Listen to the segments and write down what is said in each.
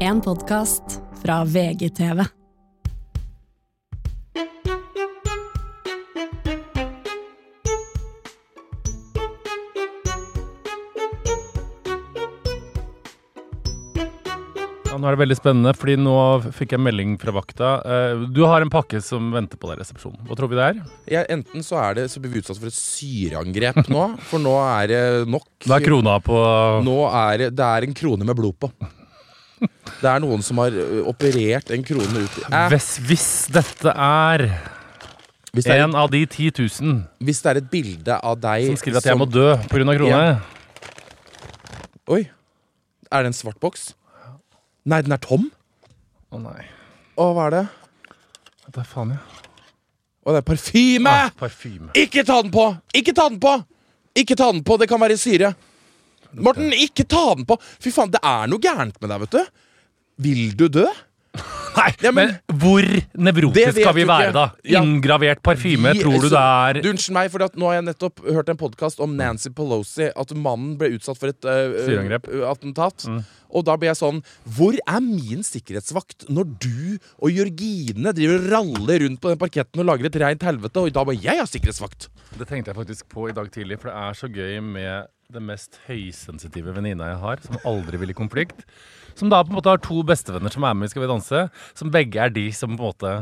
En podkast fra VGTV. Nå er det veldig spennende, fordi nå fikk jeg melding fra vakta. Eh, Du har en pakke som venter på deg i resepsjonen. Hva tror vi det er? Ja, enten så er det Så blir vi utsatt for et syreangrep nå, for nå er det nok. Da er krona på Nå er det, det er en krone med blod på. Det er noen som har operert en krone ut i hvis, hvis dette er hvis, det er, en av de 10 000 hvis det er et bilde av deg som skriver at jeg må dø pga. krone Oi. Er det en svart boks? Nei, den er tom. Å nei. Å, hva er det? Hva faen, ja. Å, det er parfyme! Ah, parfyme. Ikke ta den på! Ikke ta den på! Ikke ta den på, det kan være syre. Morten, ikke ta den på! Fy faen, det er noe gærent med deg, vet du. Vil du dø? Nei, Ja, men, men- hvor nevrotisk skal vi være, da? Inngravert parfyme, Vi- tror du så- det er Du, Unnskyld meg, for nå har jeg nettopp hørt en podkast om Nancy Pelosi. At mannen ble utsatt for et uh, attentat. Mm. Og da blir jeg sånn Hvor er min sikkerhetsvakt når du og Jørgine driver og raller rundt på den parketten og lager et reint helvete, og da må jeg ha sikkerhetsvakt? Det tenkte jeg faktisk på i dag tidlig, for det er så gøy med det mest høysensitive venninna jeg har, som aldri vil i konflikt. Som da på en måte har to bestevenner som er med i Skal vi danse, som begge er de som på en måte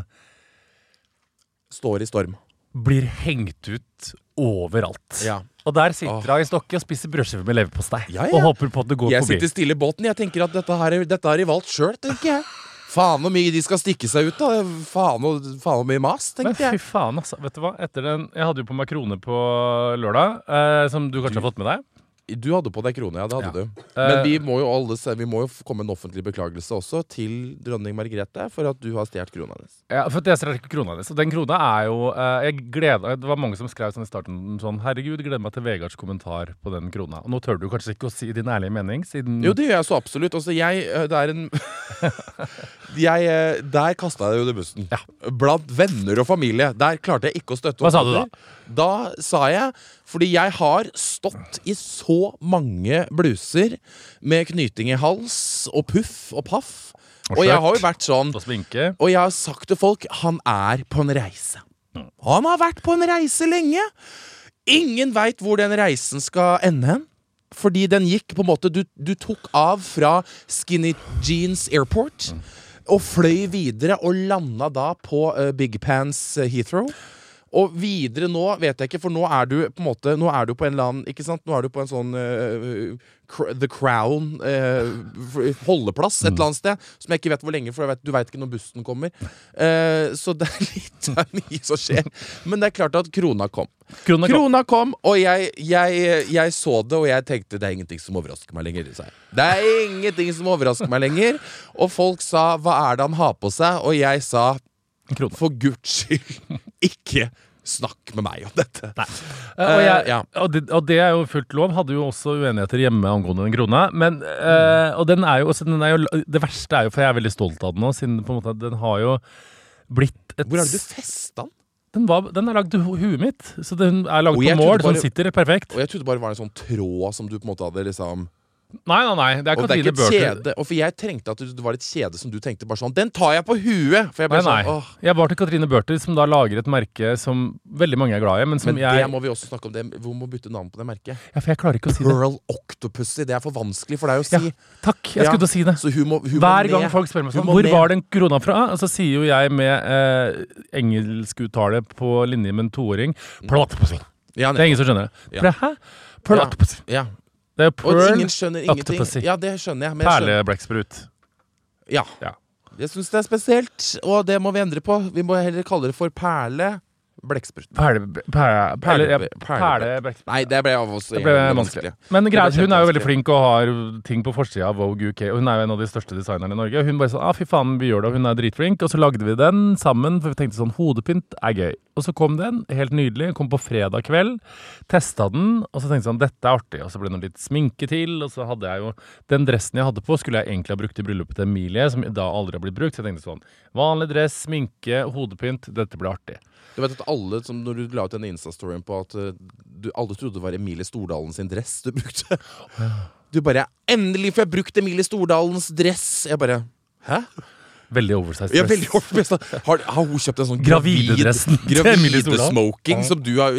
Står i storm. blir hengt ut overalt. Ja. Og der sitter hun i stokket og spiser brødskive med leverpostei. Ja, ja. Og håper på at det går Jeg forbi. sitter stille i båten. Jeg tenker at dette, her, er- dette har de valgt sjøl, tenker jeg. Faen hvor mye de skal stikke seg ut, da. Faen hvor mye mas, tenkte jeg. Men fy faen, altså. Vet du hva? Etter den, jeg hadde jo på meg krone på lørdag, eh, som du kanskje har fått med deg. Du hadde på deg krone, ja. Det hadde Ja. du. Eh, Men vi må jo alle se, vi må jo komme med en offentlig beklagelse også til dronning Margrethe for at du har stjålet krona hennes. Ja, for det er ikke krona hennes. Og den krona er jo eh, jeg gleder, Det var mange som skrev sånn i starten sånn Herregud, gleder meg til Vegards kommentar på den krona. Og nå tør du kanskje ikke å si din ærlige mening, siden Jo, det gjør jeg så absolutt. Altså, jeg eh, Det er en jeg, eh, Der kasta jeg deg under bussen. Ja. Blant venner og familie. Der klarte jeg ikke å støtte Hva sa du da? Da sa jeg Fordi jeg har stått i så mange bluser med knyting i hals og puff og paff. Og Og jeg har jo vært sånn Og. Jeg har sagt til folk han er på en reise. Han har vært på en reise lenge. Ingen veit hvor den reisen skal ende hen. Fordi den gikk på en måte Du, du tok av fra Skinny Jeans Airport og fløy videre og landa da på uh, Big Pants eh, Heathrow. Og videre nå vet jeg ikke, for nå er du på en måte Nå er du på en eller annen Ikke sant? Nå er du på en sånn uh, cr The Crown uh, holdeplass et eller annet sted. Som jeg ikke vet hvor lenge, for vet, du veit ikke når bussen kommer. Uh, så det er litt det er mye som skjer. Men det er klart at krona kom. Krona kom. Krona kom, og jeg, jeg, jeg så det, og jeg tenkte det er ingenting som overrasker meg lenger. Det er ingenting som overrasker meg lenger. Og folk sa 'hva er det han har på seg?' Og jeg sa Krona. for guds skyld, ikke snakk med meg om dette. Eh, og, jeg, ja. og, det, og det er jo fullt lov. Hadde jo også uenigheter hjemme angående den krona. Men, eh, og den er jo, den er jo Det verste er jo, for jeg er veldig stolt av den nå, siden måte, den har jo blitt et Hvor er det du festa den? Den, var, den er lagd i huet mitt, så den er lagd på mål. Bare, Så den sitter perfekt. Og jeg trodde bare det var en sånn tråd som du på en måte hadde liksom Nei, nei, nei. Det er Katrine kjede. Og for jeg trengte at det var et kjede som du tenkte bare sånn Den tar jeg på huet! For jeg Nei, nei. sånn. Jeg var til Katrine Børthe, som da lager et merke som veldig mange er glad i. Men som Men jeg det må vi også snakke om. Det. Hvor må bytte navn på det merket? Ja, for jeg klarer ikke å si det. Pearl Octopussy. Det er for vanskelig for deg å Ja, si. takk. Jeg Ja. skulle til å si det. Så hun må, hun Hver gang folk spør meg sånn Hvor med. var den krona fra? Og så sier jo jeg med eh, engelskuttale på linje med en toåring Platypus. Ja, Det er ingen som skjønner det. Ja. Hæ? Platypus. ja. Det er Og ingen skjønner ingenting. Octopussy. Ja, det skjønner jeg. Men jeg skjønner. perleblekksprut. Ja. Ja. Jeg syns det er spesielt, og det må vi endre på. Vi må heller kalle det for perle blekksprut. Perleblekksprut. Nei, det ble av oss Det ble vanskelig. Men greit, hun er jo veldig flink og har ting på forsida av Vogue UK. Og hun er jo en av de største designerne i Norge. Og hun bare sånn ah, fy faen, vi gjør det. Og hun er dritflink. Og så lagde vi den sammen, for vi tenkte sånn hodepynt er gøy. Og så kom den, helt nydelig. Kom på fredag kveld. Testa den, og så tenkte jeg sånn dette er artig. Og så ble det noe litt sminke til. Og så hadde jeg jo Den dressen jeg hadde på, skulle jeg egentlig ha brukt i bryllupet til Emilie, som da aldri har blitt brukt. Så jeg tenkte sånn vanlig dress, sminke, hodepynt. Dette blir artig. Du vet at alle som når du la ut denne Insta-storyen på at eh, du, alle trodde det var Emilie Stordalen sin dress du brukte. Du bare 'Endelig får jeg brukt Emilie Stordalens dress!' Jeg bare Hæ? Veldig oversized dress. Ja, veldig oversized. Har, har hun kjøpt en sånn Gravidedressen til Emilie Gravide Stordalen. smoking som du har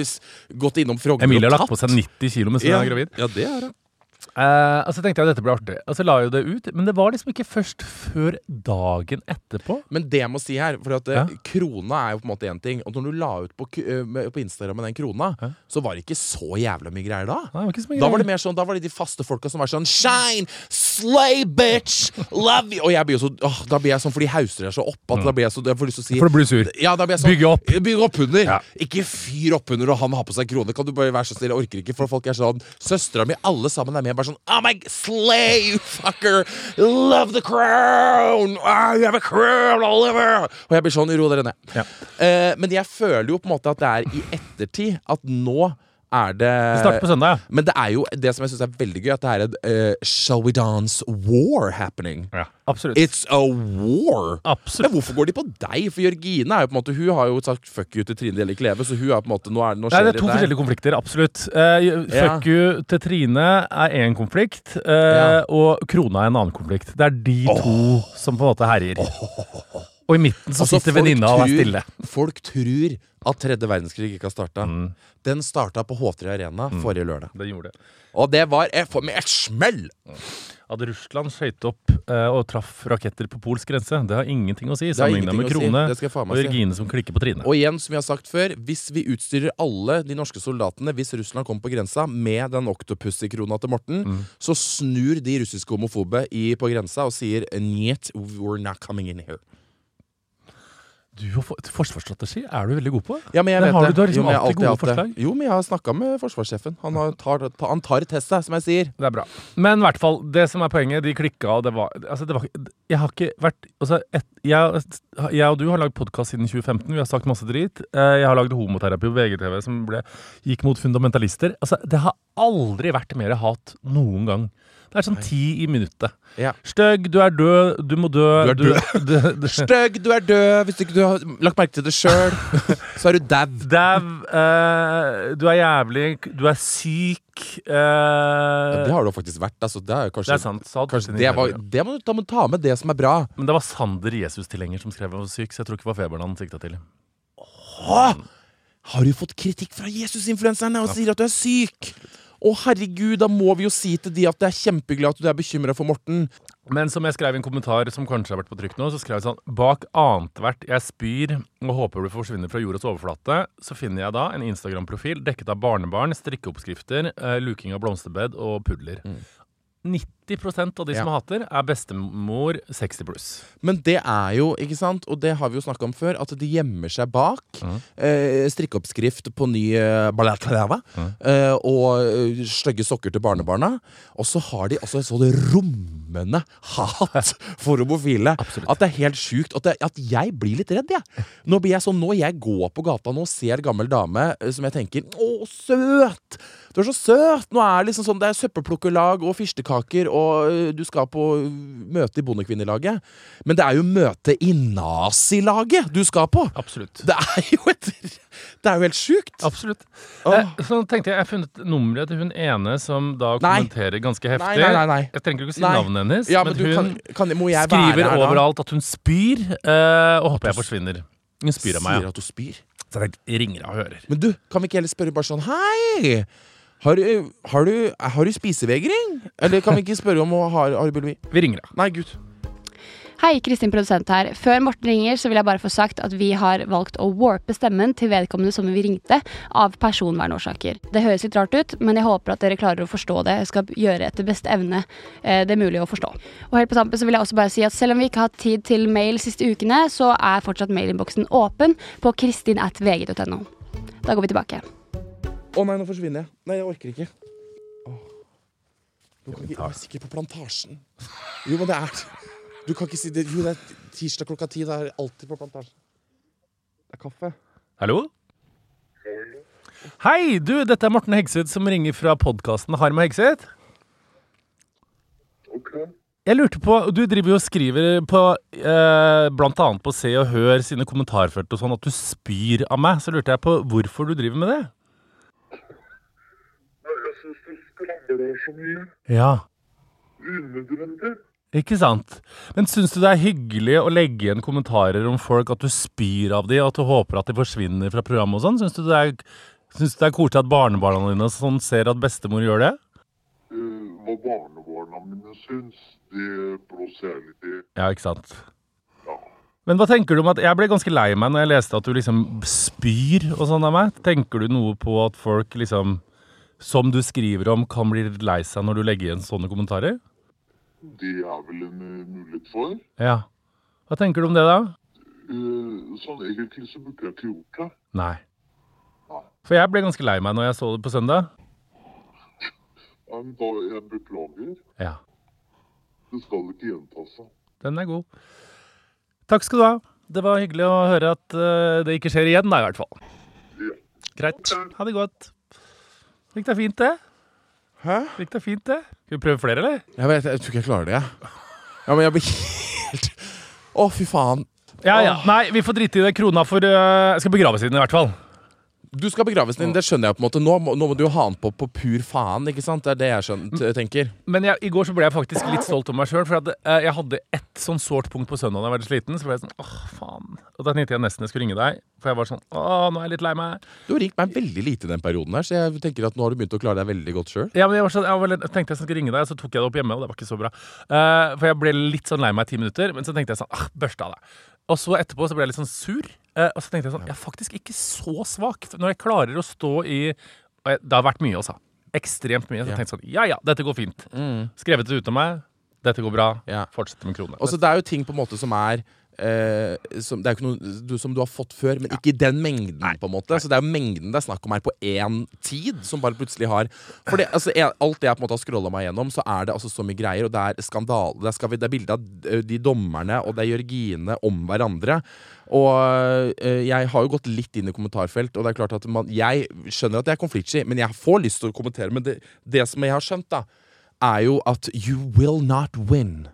gått innom Frogner og tatt? Emilie har lagt på seg 90 kilo mens hun ja, er gravid. Ja, det er det. Eh, og så tenkte jeg at dette ble artig. Og så la jeg jo det ut. Men det var liksom ikke først før dagen etterpå. Men det jeg må si her, for at eh, Ja. krona er jo på en måte én ting. Og når du la ut på, eh, på Instagram med den krona, Ja. så var det ikke så jævla mye greier da. Nei, det var mye Da var det mer sånn, da var det de faste folka som var sånn Shine! Slay, bitch! Love you! Og jeg blir jo så åh, Da blir jeg sånn, for de hauser seg så opp at da blir jeg så Jeg får lyst til å si For du blir sur. ja, da blir jeg sånn, Bygge opp. Bygge opp under. Ja. Ikke fyr opp under, og han har på seg krone. Kan du bare være så snill? Jeg orker ikke, for folk er sånn Søstera mi, alle sammen er med. Bare sånn Oh my slay, you fucker! Love the crown! Oh, you have a crown all over! Og jeg blir sånn, ro dere ned. Ja. Uh, men jeg føler jo på en måte at det er i ettertid at nå er det Det starter på søndag, ja. Men det er jo det som jeg syns er veldig gøy, at det er en uh, Shall we dance war happening. ja. Absolutt. It's a war! Absolutt Men hvorfor går de på deg? For Jørgine er jo på en måte Hun har jo sagt fuck you til Trine Deli Kleve, så hun er på en måte Nå, er, nå Nei, skjer det er to forskjellige konflikter, absolutt. Uh, fuck you til Trine er én konflikt, uh, Ja. og krona er en annen konflikt. Det er de to som på en måte herjer. Og i midten så Altså, sitter venninna og er stille. Folk tror at tredje verdenskrig ikke har starta. Mm. Den starta på H3 Arena forrige lørdag. Det gjorde det. Og det var med et smell! At Russland skøyt opp eh, og traff raketter på polsk grense, det har ingenting å si. Sammenligna med si. Krone meg og si. Som klikker på Trine. Og igjen, som vi har sagt før, hvis vi utstyrer alle de norske soldatene hvis Russland kommer på grensa med den oktopussy-krona til Morten, Mm. så snur de russiske homofobe i, på grensa og sier Njet, we're not coming in here. Du forsvarsstrategi er du veldig god på. Ja, men jeg Men vet har det. du har liksom Jo, alltid gode forslag? Jo, men jeg har snakka med forsvarssjefen. Han, har, tar, ta, han tar test, som jeg sier. Det er bra. Men i hvert fall, det som er poenget, de klikka, og det var Altså, det var Jeg har ikke vært Altså, et, jeg, jeg og du har lagd podkast siden 2015. Vi har sagt masse drit. Eh, Jeg har lagd homoterapi på VGTV som ble, gikk mot fundamentalister. Altså, det har aldri vært mer hat noen gang. Det er sånn ti i minuttet. Ja. Stygg, du er død, du må dø Du er du, du, Stygg, du er død. Hvis ikke du har lagt merke til det sjøl, så er du dau. Dau, Uh, du er jævlig, du er syk eh, Det har du faktisk vært. Altså, det er kanskje, Det er sant. Kanskje det, var, det må da må du ta med det som er bra. Men det var Sander Jesus-tilhenger som skrev om syk, så jeg tror ikke det var feberen han sikta til. Åh, har du fått kritikk fra Jesus-influenserne og sier at du er syk? Å herregud, da må vi jo si til de at det er kjempehyggelig at du er bekymra for Morten. Men som jeg skrev i en kommentar som kanskje har vært på trykk nå, så skrev jeg sånn Bak annethvert jeg spyr og håper du forsvinner fra jordas overflate, så finner jeg da en Instagram-profil dekket av barnebarn, strikkeoppskrifter, eh, luking av blomsterbed og pudler. 90% av de som Ja. hater, er bestemor 60 pluss. Men det er jo, ikke sant, og det har vi jo snakka om før, at de gjemmer seg bak mm. eh, strikkeoppskrift på ny eh, Mhm. eh, og eh, stygge sokker til barnebarna. Og så har de altså et sånt rommende hat for homofile Absolutt. at det er helt sjukt. At, det, at jeg blir litt redd, jeg. Nå blir jeg sånn, når jeg går på gata nå og ser gammel dame eh, som jeg tenker Å, søt! Du er så søt! Nå er det liksom sånn, det er søppelplukkerlag og fyrstekaker, og du skal på møte i Bondekvinnelaget. Men det er jo møte i nazilaget du skal på! Absolutt. Det er jo et Det er jo helt sjukt! Absolutt. Eh, så tenkte jeg jeg har funnet nummeret til hun ene som da Nei. kommenterer ganske heftig. Nei, nei, nei, nei. Jeg trenger ikke å si Nei. navnet hennes, Ja, men, men, hun kan, kan skriver overalt at hun spyr, eh, og håper jeg forsvinner. Hun spyr av meg, Sier at hun spyr. Så jeg ringer og hører. Men du, kan vi ikke heller spørre bare sånn Hei! Har du, har du, har du spisevegring? Eller kan vi ikke spørre om å ha har du? Vi ringer da. Nei, gutt. Hei, Kristin produsent her. Før Morten ringer, så vil jeg bare få sagt at vi har valgt å warpe stemmen til vedkommende som vi ringte, av personvernårsaker. Det høres litt rart ut, men jeg håper at dere klarer å forstå det. Jeg skal gjøre etter beste evne eh, det er mulig å forstå. Og helt på tampen så vil jeg også bare si at selv om vi ikke har hatt tid til mail siste ukene, så er fortsatt mailinnboksen åpen på kristin.vg.no. Da går vi tilbake. Å nei, nå forsvinner jeg. Nei, jeg orker ikke. Åh. Du kan ikke, jeg er sikkert på plantasjen. Jo, men det er Du kan ikke si det. Jo, det er tirsdag klokka ti. Det er alltid på plantasjen. Det er kaffe. Hallo? Hei, du, dette er Morten Hegseth som ringer fra podkasten Harm og Hegseth. Jeg lurte på, Du driver jo og skriver på eh, annet på Se og Hør sine kommentarfelt og sånn at du spyr av meg. Så lurte jeg på hvorfor du driver med det. Syns det så mye. Ja. Unødvendig. Ikke sant? Men syns du det er hyggelig å legge igjen kommentarer om folk, at du spyr av dem, og at du håper at de forsvinner fra programmet og sånn? Syns du det er, syns du det er koselig at barnebarna dine sånn ser at bestemor gjør det? Eh, hva barnebarna mine syns, det blåser jeg litt i. Ja, ikke sant? Ja. Men hva tenker du om at Jeg ble ganske lei meg når jeg leste at du liksom spyr og sånn av meg. Tenker du noe på at folk liksom, som du skriver om, kan bli litt lei seg når du legger igjen sånne kommentarer? Det er vel en eh, mulighet for. Ja. Hva tenker du om det, da? Eh, sånn egentlig så burde jeg ikke gjort det. Nei. Nei. For jeg ble ganske lei meg når jeg så det på søndag. Ja, Men da jeg beklager. Ja. Det skal ikke gjenta seg. Den er god. Takk skal du ha. Det var hyggelig å høre at eh, det ikke skjer igjen, da, i hvert fall. Ja. Greit. Ha det godt. Gikk det fint, det? Hæ? Gikk det fint, det? Skal vi prøve flere, eller? Jeg, vet, jeg tror ikke jeg klarer det, jeg. Ja, men jeg blir helt Å, fy faen. Ja, ja. Nei, vi får drite i det. Krona for uh, skal begraves i den, i hvert fall. Du skal begraves din, det skjønner jeg på en måte. Nå nå må du jo ha den på på pur faen, ikke sant? Det er det jeg skjønner, tenker. Men jeg, i går så ble jeg faktisk litt stolt over meg sjøl. For at, eh, jeg hadde ett sånn sårt punkt på søndag da jeg var litt sliten. Så ble jeg sånn åh, faen. Og da tenkte jeg nesten jeg skulle ringe deg. For jeg var sånn åh, nå er jeg litt lei meg. Du har ringt meg veldig lite i den perioden her, så jeg tenker at nå har du begynt å klare deg veldig godt sjøl. Ja, men jeg, var så, jeg, var veldig, tenkte jeg skulle ringe deg, så tok jeg det opp hjemme, og det var ikke så bra. Eh, for jeg ble litt sånn lei meg i ti minutter, men så tenkte jeg sånn ah, børsta av det. Og så etterpå så ble jeg litt sånn sur. Eh, og så tenkte jeg sånn Jeg er faktisk ikke så svak. Når jeg klarer å stå i jeg, Det har vært mye, altså. Ekstremt mye. Så jeg tenkte sånn Ja ja, dette går fint. Skrevet det ut av meg. Dette går bra. Ja. Fortsette med krone. Og så det er jo ting på en måte som er eh, som, Det er jo ikke noe du, som du har fått før, men ikke i den mengden. på en måte Så det er jo mengden det er snakk om her på én tid, som bare plutselig har For det, altså, jeg, alt det jeg på en måte har scrolla meg gjennom, så er det altså så mye greier, og det er skandale. Det er, er bilde av eh, de dommerne, og det er Jørgine om hverandre. Og øh, jeg har jo gått litt inn i kommentarfelt, og det er klart at man, jeg skjønner at det er konfliktsky, men jeg får lyst til å kommentere. Men det, det som jeg har skjønt, da, er jo at you will not win.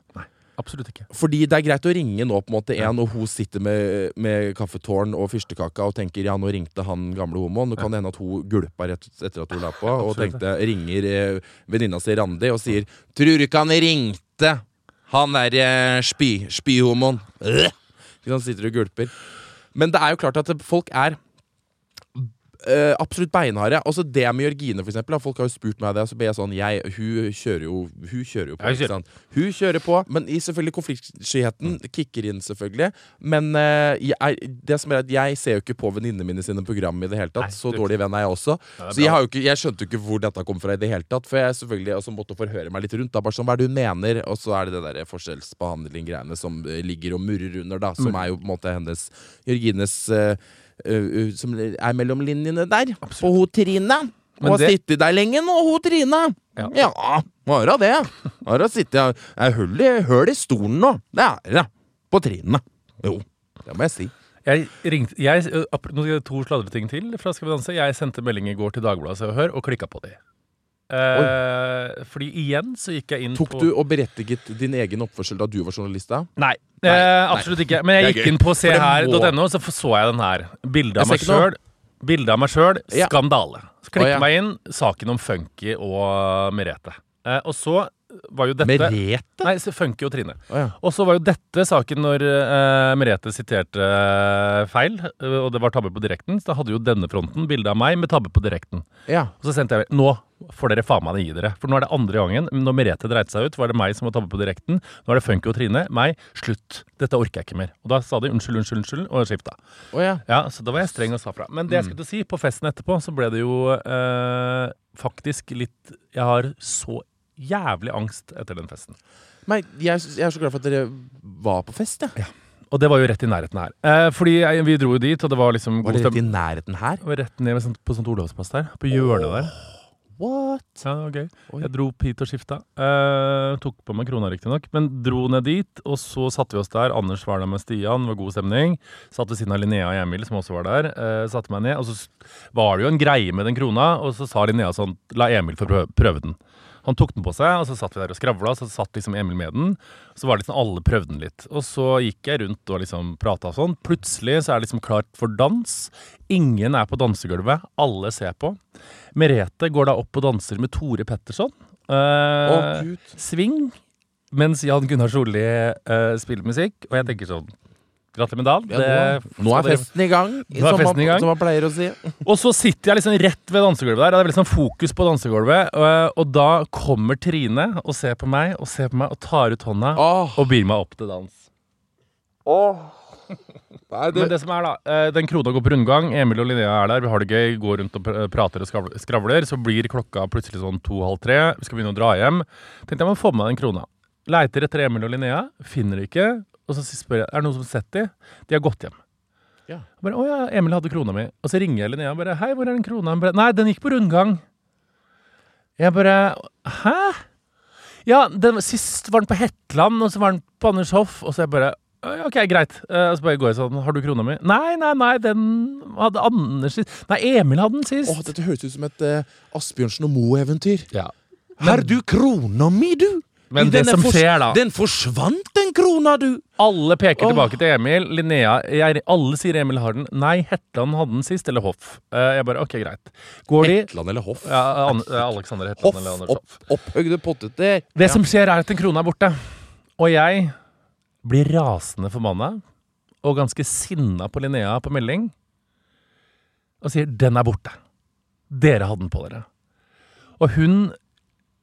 Absolutt ikke. Fordi det er greit å ringe nå på en måte en, og hun sitter med, med kaffetårn og fyrstekaka og tenker ja, nå ringte han gamle homoen. Nå kan det hende at hun gulpa rett etter at hun la på, og tenkte ringer eh, venninna si Randi og sier 'Tror du ikke han ringte han der eh, spy, spyhomoen'? Øh! Sitter og gulper. Men det er jo klart at folk er eh, absolutt beinharde. Altså det med Jørgine, for eksempel. da. Folk har jo spurt meg det, og så ble jeg sånn jeg, Hun kjører jo Hun kjører jo på. Kjører. Hun kjører på, men i selvfølgelig konfliktskyheten kicker inn, selvfølgelig. Men uh, jeg, det som er at jeg ser jo ikke på venninnene mine sine program i det hele tatt. Nei, så det- dårlig venn er jeg også. Ja, er så jeg, ikke, jeg skjønte jo ikke hvor dette kom fra i det hele tatt. For jeg selvfølgelig også måtte forhøre meg litt rundt. Da, bare sånn, Hva er det hun mener? Og så er det det der forskjellsbehandling-greiene som eh, ligger og murrer under, da. Som er jo på en måte hennes Jørgines eh, eh, Som er mellom linjene der. På hun Trine. Hun har det- sittet der lenge nå, hun Trine. Ja. Ja, har hun det. Har hun sittet Jeg hull i, høl i stolen nå. Det er det. På Trine. Jo, det må jeg si. Jeg ringte jeg, to sladreting til fra Skal vi danse. Jeg sendte melding i går til Dagbladet Se og Hør og klikka på de. Eh, fordi igjen så gikk jeg inn Tok på du og berettiget din egen oppførsel da du var journalist? da? Nei, Nei, eh, nei. absolutt ikke. Men jeg gikk inn på seher.no, så så jeg den her. Bilde av meg sjøl. Bilde av meg sjøl. Skandale. Så klikket ja. meg inn. Saken om Funky og Merete. Eh, og så var jo dette Merete? Nei, så Funky og Trine. Oh, ja. Og så var jo dette saken når eh, Merete siterte eh, feil, eh, og det var tabbe på direkten. Så da hadde jo denne fronten bilde av meg med tabbe på direkten. ja. Og så sendte jeg Nå får dere faen meg gi dere. For nå er det andre gangen. Når Merete dreit seg ut, var det meg som var tabbe på direkten. Nå er det Funky og Trine. Meg. Slutt. Dette orker jeg ikke mer. Og da sa de unnskyld, unnskyld, unnskyld, og skifta. Oh, ja. Ja, så da var jeg streng og sa fra. Men det jeg skulle til si, på festen etterpå, så ble det jo eh, faktisk litt Jeg har så jævlig angst etter den festen. Men jeg, jeg er så glad for at dere var på fest, jeg. Og det var jo rett i nærheten her. Eh, fordi jeg, vi dro jo dit, og det var liksom Var det rett i nærheten her? Og Rett ned sånt- på sånt Olavsplass der. På hjørnet der. What? Ja. Oi. Jeg dro hit og skifta. Eh, tok på meg krona, riktignok, men dro ned dit. Og så satte vi oss der. Anders var der med Stian, det var god stemning. Satt ved siden av Linnea og Emil, som også var der. Eh, satte meg ned. Og så var det jo en greie med den krona, og så sa Linnea sånn La Emil få prøve, prøve den. Han tok den på seg, og så satt vi der og skravla, så satt liksom Emil med den. Så var det liksom alle prøvde den litt. Og så gikk jeg rundt og liksom prata sånn. Plutselig så er det liksom klart for dans. Ingen er på dansegulvet. Alle ser på. Merete går da opp og danser med Tore Petterson. Eh, oh, swing, mens Jan Gunnar Solli eh, spiller musikk. Og jeg tenker sånn Gratulerer med dagen. Ja, Det nå, nå er festen i gang, Nå er som, festen i man, gang. som man pleier å si. Og så sitter jeg liksom rett ved dansegulvet der. og Det er veldig sånn fokus på dansegulvet. Og, og da kommer Trine og ser på meg og ser på meg og tar ut hånda oh. og byr meg opp til dans. nei, Men det som er da, eh, den krona går på rundgang. Emil og Linnea er der. Vi har det gøy, går rundt og prater og skravler- skravler. Så blir klokka plutselig sånn to-halv tre. Vi skal begynne å dra hjem. Tenkte jeg må få med meg den krona. Leiter etter Emil og Linnea. Finner det ikke. Og så spør jeg er det noen som har sett de. De har gått hjem. Ja. Jeg Bare, å ja, Emil hadde krona mi. Og så ringer jeg Linnea og bare Hei, hvor er den krona? Bare, Nei, den gikk på rundgang. Jeg bare Hæ? Ja, den, sist var den på Hetland, og så var den på Anders Hoff. Og så jeg bare Ok, greit. Eh, Og så bare går jeg sånn Har du krona mi? Nei, nei, nei, den hadde Anders sist. Nei, Emil hadde den sist. Åh, dette høres ut som et uh, Asbjørnsen og Moe-eventyr. ja. Har du krona mi, du? Men det som skjer, da Den forsvant, den krona, du! Alle peker tilbake til Emil. Linnea jeg, Alle sier Emil har den. Nei, Hetland hadde den sist. Eller Hoff. Eh, jeg bare OK, greit. Går de Hetland eller Hoff? ja, An Alexander Hetland Hoff, eller Anders opp, Hoff. opphøgde potteter. Det som skjer, er at den krona er borte. Og jeg blir rasende forbanna og ganske sinna på Linnea på melding og sier 'den er borte'. Dere hadde den på dere. Og hun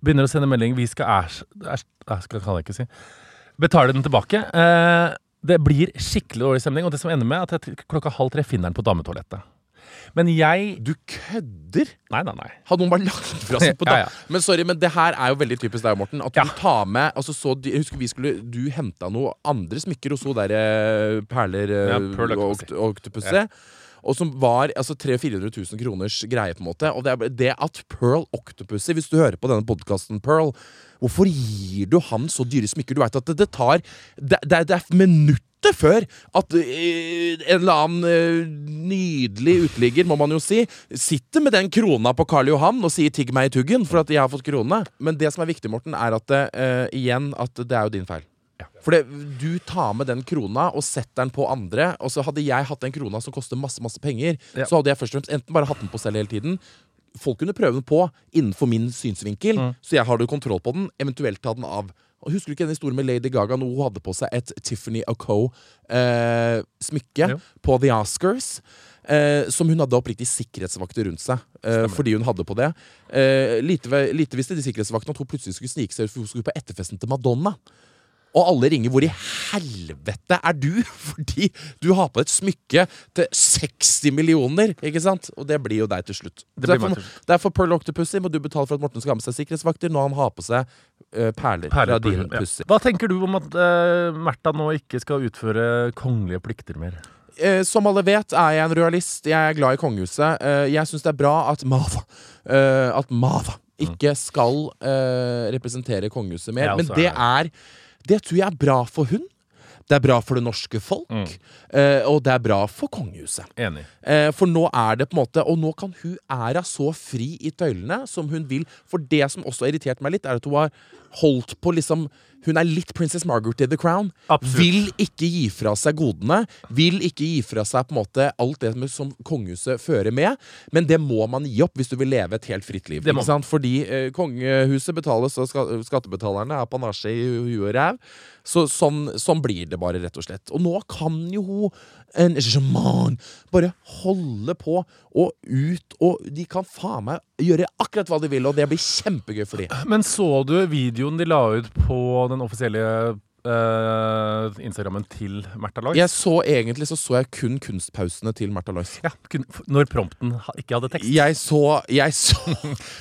begynner å sende melding 'vi skal æsj... kan jeg ikke si. Betale den tilbake'. Eh, det blir skikkelig dårlig stemning, og det som ender med at jeg klokka halv tre finner den på dametoalettet. Men jeg Du kødder? Nei, nei, nei. Hadde noen bare lagt fra seg på da? ja. Men sorry, men det her er jo veldig typisk deg, Morten. At Ja. du tar med altså så, Jeg husker vi skulle Du henta noe andre smykker hos hun derre perler Ja, eh, Pearl og Octopussy. Og som var altså 300 000-400 000 kroners greie, på en måte. Og det, det at Pearl Octopussy, hvis du hører på denne podkasten, Pearl Hvorfor gir du han så dyre smykker? Du veit at det, det tar Det, det, det er minutter før at eh, en eller annen eh, nydelig uteligger, må man jo si, sitter med den krona på Karl Johan og sier 'tigg meg i tuggen' for at jeg har fått krone. Men det som er viktig, Morten, er at det, eh, igjen at det er jo din feil. For du tar med den krona og setter den på andre. Og så hadde jeg hatt den krona som koster masse masse penger, Ja. så hadde jeg først og fremst enten bare hatt den på selv hele tiden. Folk kunne prøve den på innenfor min synsvinkel, Mm. så jeg har jo kontroll på den. Eventuelt ta den av. Og Husker du ikke den historien med Lady Gaga når hun hadde på seg et Tiffany O'Co-smykke eh, på The Oscars? Eh, som hun hadde oppriktig sikkerhetsvakter rundt seg. Eh, fordi hun hadde på det. Eh, lite, lite visste de sikkerhetsvaktene at hun plutselig skulle snike seg ut, for hun skulle på etterfesten til Madonna. Og alle ringer 'Hvor i helvete er du?' Fordi du har på et smykke til 60 millioner. Ikke sant? Og det blir jo deg til slutt. Det derfor, derfor Pearl Octopussy må du betale for at Morten skal ha med seg sikkerhetsvakter når han har på seg uh, perler, Perler fra din ja. pussy. Hva tenker du om at uh, Märtha nå ikke skal utføre kongelige plikter mer? Eh, som alle vet, er jeg en realist Jeg er glad i kongehuset. Eh, jeg syns det er bra at Mava eh, At Mava ikke skal eh, representere kongehuset mer. Men det. er Det tror jeg er bra for hun. Det er bra for det norske folk. Mm. eh, og det er bra for kongehuset. Enig. Eh, for nå er det på en måte Og nå kan hun æra så fri i tøylene som hun vil. For det som også har irritert meg litt, er at hun har holdt på liksom Hun er litt Princess Margaret i The Crown. Absolutt. Vil ikke gi fra seg godene. Vil ikke gi fra seg på en måte alt det som kongehuset fører med. Men det må man gi opp hvis du vil leve et helt fritt liv. Fordi eh, kongehuset betales og skattebetalerne, er panasje i hu- huet og ræv. Så sånn, sånn blir det bare, rett og slett. Og nå kan jo hun bare holde på og ut, og de kan faen meg gjøre akkurat hva de vil, og det blir kjempegøy for de. Men så du videoen de la ut på den offisielle Uh, Instagrammen til Märtha Lois? Jeg så egentlig så så jeg kun kunstpausene til Märtha Lois. Ja, kun, når prompten ikke hadde tekst. Jeg så Jeg så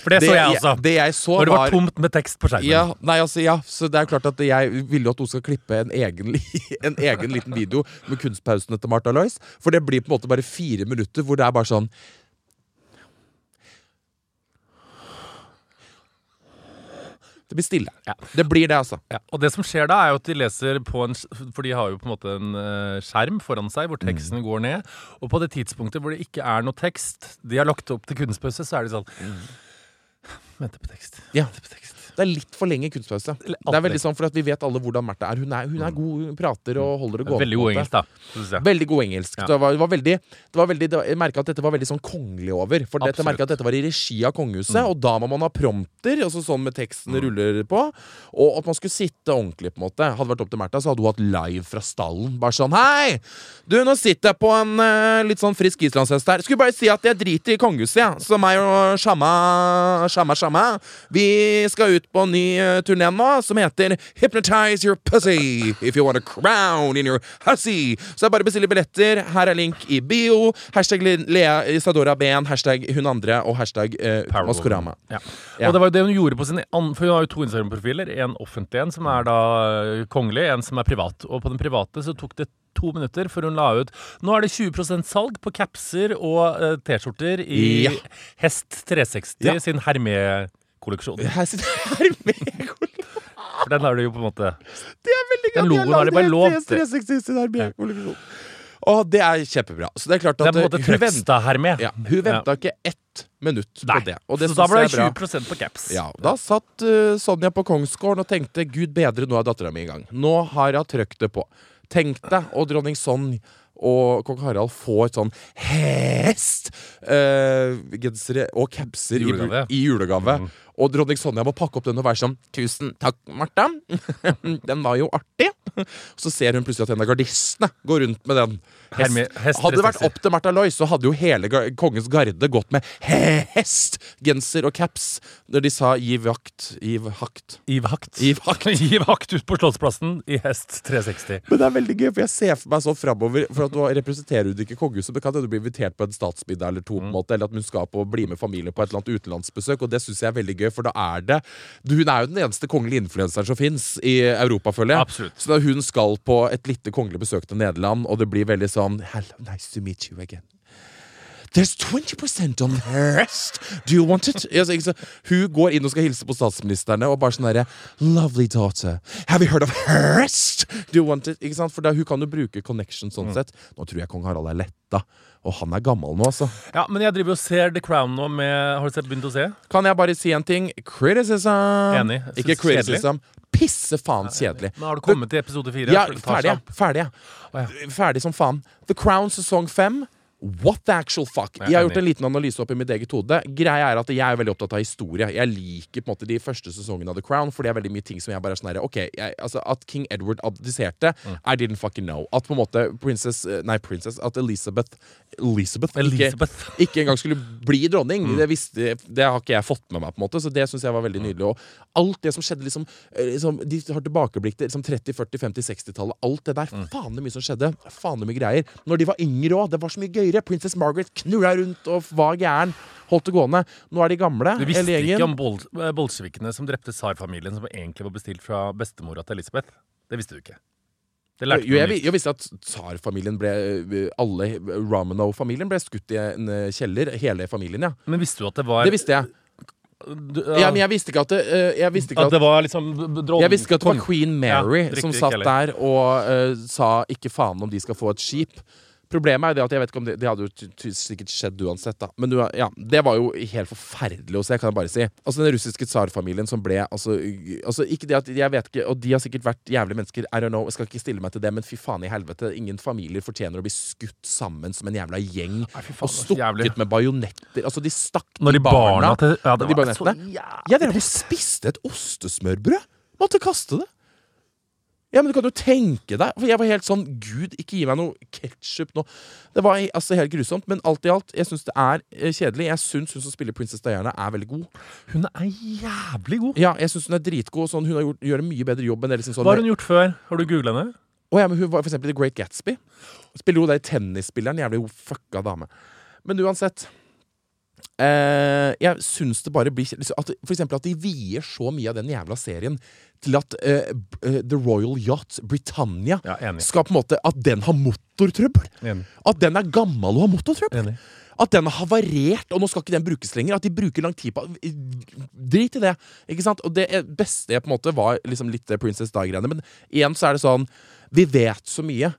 For det, så jeg også. Det jeg så når det var var tomt med tekst på skjermen. ja, nei, altså, ja, så det er klart at jeg vil jo at hun skal klippe en egen, en egen liten video med kunstpausene til Martha Lois. For det blir på en måte bare fire minutter hvor det er bare sånn Det blir stille. Ja. Det blir det, altså. Ja, og det som skjer da, er jo at de leser på en For de har jo på en måte en eh, skjerm foran seg hvor teksten går ned. Og på det tidspunktet hvor det ikke er noe tekst, de har lagt opp til kunstpause, så er de sånn Venter på tekst. Ja. Venter på tekst. Det er litt for lenge kunstpause. Det er veldig sånn for Vi vet alle hvordan Märtha er. Hun er, hun er god, hun prater og holder det gående. Veldig god engelsk, da. Veldig god engelsk. Ja. Det, var, det var veldig, det var veldig det var, Jeg merka at dette var veldig sånn kongelig over. For Absolutt. merket at dette var i regi av kongehuset, Mm. og da må man ha prompter, altså sånn med teksten ruller på. Og at man skulle sitte ordentlig, på en måte. Hadde det vært opp til Märtha, så hadde hun hatt live fra stallen. Bare sånn Hei! Du, nå sitter jeg på en uh, litt sånn frisk islandshest her. Skulle bare si at jeg driter i kongehuset, jeg. Ja. Så meg og Shamma, Shamma, Shamma Vi skal ut på en ny uh, turné nå, som heter Hypnotize your pussy if you want a crown in your hussy. Så jeg bare bestiller billetter. Her er link i bio. Hashtag Lea Isadora Ben, hashtag hun andre og hashtag uh, Maskorama. Ja. Ja. Og det var jo det hun gjorde på sin an- For hun har jo to Instagram-profiler. En offentlig en, som er da eh, kongelig, en som er privat. Og på den private så tok det to minutter før hun la ut Nå er det 20% salg på capser og uh, T-skjorter i Ja. Hest 360 Ja. sin Hermé-kolleksjon. Her sitter jeg med For den har du jo på en måte Det er veldig Den logoen har de bare lov til. 360 sin RB-kolleksjon. Og det er kjempebra. Så det er klart Det er på en måte hun venta Trøgstad-Hermé. ja, hun venta ikke ett minutt Nei. på det. Og det så da ble det er bra. 20 på caps. Ja, Da satt uh, Sonja på Kongsgården og tenkte Gud bedre, nå er dattera mi i gang. Nå har hun trykt det på. Tenk deg, og dronning Sonj og kong Harald får et sånn hest-gensere og capser i, i julegave. Mm. Og dronning Sonja må pakke opp den og være sånn Tusen takk, Martha. den var jo artig. Så ser hun plutselig at en av gardistene går rundt med den. Hest. Hest Hadde det vært opp til Märtha Loy, så hadde jo hele kongens garde gått med hest-genser og caps når de sa 'gi vakt', 'gi hakt'. Giv hakt. Giv hakt. Giv hakt ut på Slottsplassen i hest 360. Men det er veldig gøy, for jeg ser for meg så framover. For at du representerer hun ikke kongehuset. men kan hende du blir invitert på en statsmiddag eller to, på en måte, eller at hun skal på bli med familien på et eller annet utenlandsbesøk. Og det syns jeg er veldig gøy, for da er det du, Hun er jo den eneste kongelige influenseren som fins i Europa, føler jeg. Absolutt. Så da hun skal på et lite kongelig besøk til Nederland, og det blir veldig sånn Hello, nice to meet you again. There's 20% on rest! Do you want it? Altså, hun går inn og skal hilse på statsministerne og bare sånn derre Lovely daughter. Have you heard of rest? Do you want it? Ikke sant? For da, hun kan jo bruke connection Mm. sånn sett. Nå tror jeg kong Harald er letta. Og han er gammel nå, altså. Ja, men jeg driver og ser The Crown nå med Har du sett begynt å se? Kan jeg bare si en ting? Criticism. Enig. Ikke criticism. criticism. Pisse faen kjedelig. Men har du kommet til episode fire? Ja, ferdig. Ferdig. Å, Ferdig som faen. The Crown sesong fem. What the actual fuck? Jeg har gjort en liten analyse opp i mitt eget hode. Greia er at Jeg er veldig opptatt av historie. Jeg liker på en måte de første sesongene av The Crown, for det er veldig mye ting som jeg bare er sånn Ok, jeg, altså At King Edward abdiserte, Mm. I didn't fucking know. At på en måte princess eh, Nei, princess At Elizabeth Elizabeth, Elizabeth. Ikke, ikke engang skulle bli dronning. Mm. Det, visste, det har ikke jeg fått med meg. på en måte Så det syns jeg var veldig nydelig. Og alt det som skjedde liksom, eh, liksom De har tilbakeblikk til liksom 30-, 40-, 50-, 60-tallet. Alt det der. Mm. Faen så mye som skjedde. Faen så mye greier. Når de var yngre òg. Det var så mye gøyere. Princess Margaret knulla rundt og var gæren. Holdt det gående. Nå er de gamle, Du visste ikke om bol eh, bolsjevikene som drepte tsarfamilien, som egentlig var bestilt fra bestemora til Elisabeth? Det visste du ikke. Det lærte Jo, jeg, jeg visste at tsarfamilien ble Alle Romanov-familien ble skutt i en eh, kjeller. Hele familien, ja. Men visste du at det var Det visste jeg. du, Ja, men jeg visste ikke at det, eh, Jeg visste ikke At at det var liksom dronning- Jeg visste ikke at det var Queen Mary Ja, riktig, som satt der og uh, sa 'ikke faen om de skal få et skip'. Problemet er det at jeg vet ikke om det, det hadde jo sikkert skjedd uansett. da Men du, ja, det var jo helt forferdelig å se, kan jeg bare si. Altså Den russiske tsarfamilien som ble altså, altså ikke det at Jeg vet ikke, og de har sikkert vært jævlige mennesker. I don't know, Jeg skal ikke stille meg til det, men fy faen i helvete. Ingen familier fortjener å bli skutt sammen som en jævla gjeng. Nei, faen, Og stukket med bajonetter. Altså, de stakk Når de barna til Ja, det de var så jævlig Jeg drev og spiste et ostesmørbrød. Måtte kaste det. Ja, men du kan jo tenke deg For jeg var helt sånn Gud, ikke gi meg noe ketsjup nå. Det var altså helt grusomt. Men alt i alt, jeg syns det er eh, kjedelig. Jeg syns hun som spiller Princess Diana, er veldig god. Hun er jævlig god. Ja, jeg syns hun er dritgod. Sånn, hun har gjort, gjør en mye bedre jobb enn det liksom sånn Hva har hun gjort før? Har du googla henne? Å ja, men hun var for eksempel i The Great Gatsby. Spiller jo der tennisspilleren. Jævlig fucka dame. Men uansett eh, Jeg syns det bare blir liksom, at, For eksempel at de vier så mye av den jævla serien til at uh, eh, The Royal Yacht Britannia Ja, skal på en måte At den har motortrøbbel! Enig. At den er gammel og har motortrøbbel! Enig. At den har havarert, og nå skal ikke den brukes lenger. At de bruker lang tid på Drit i det. Ikke sant? Og det beste jeg på en måte var liksom litt Princess Di-greiene. Men igjen så er det sånn Vi vet så mye.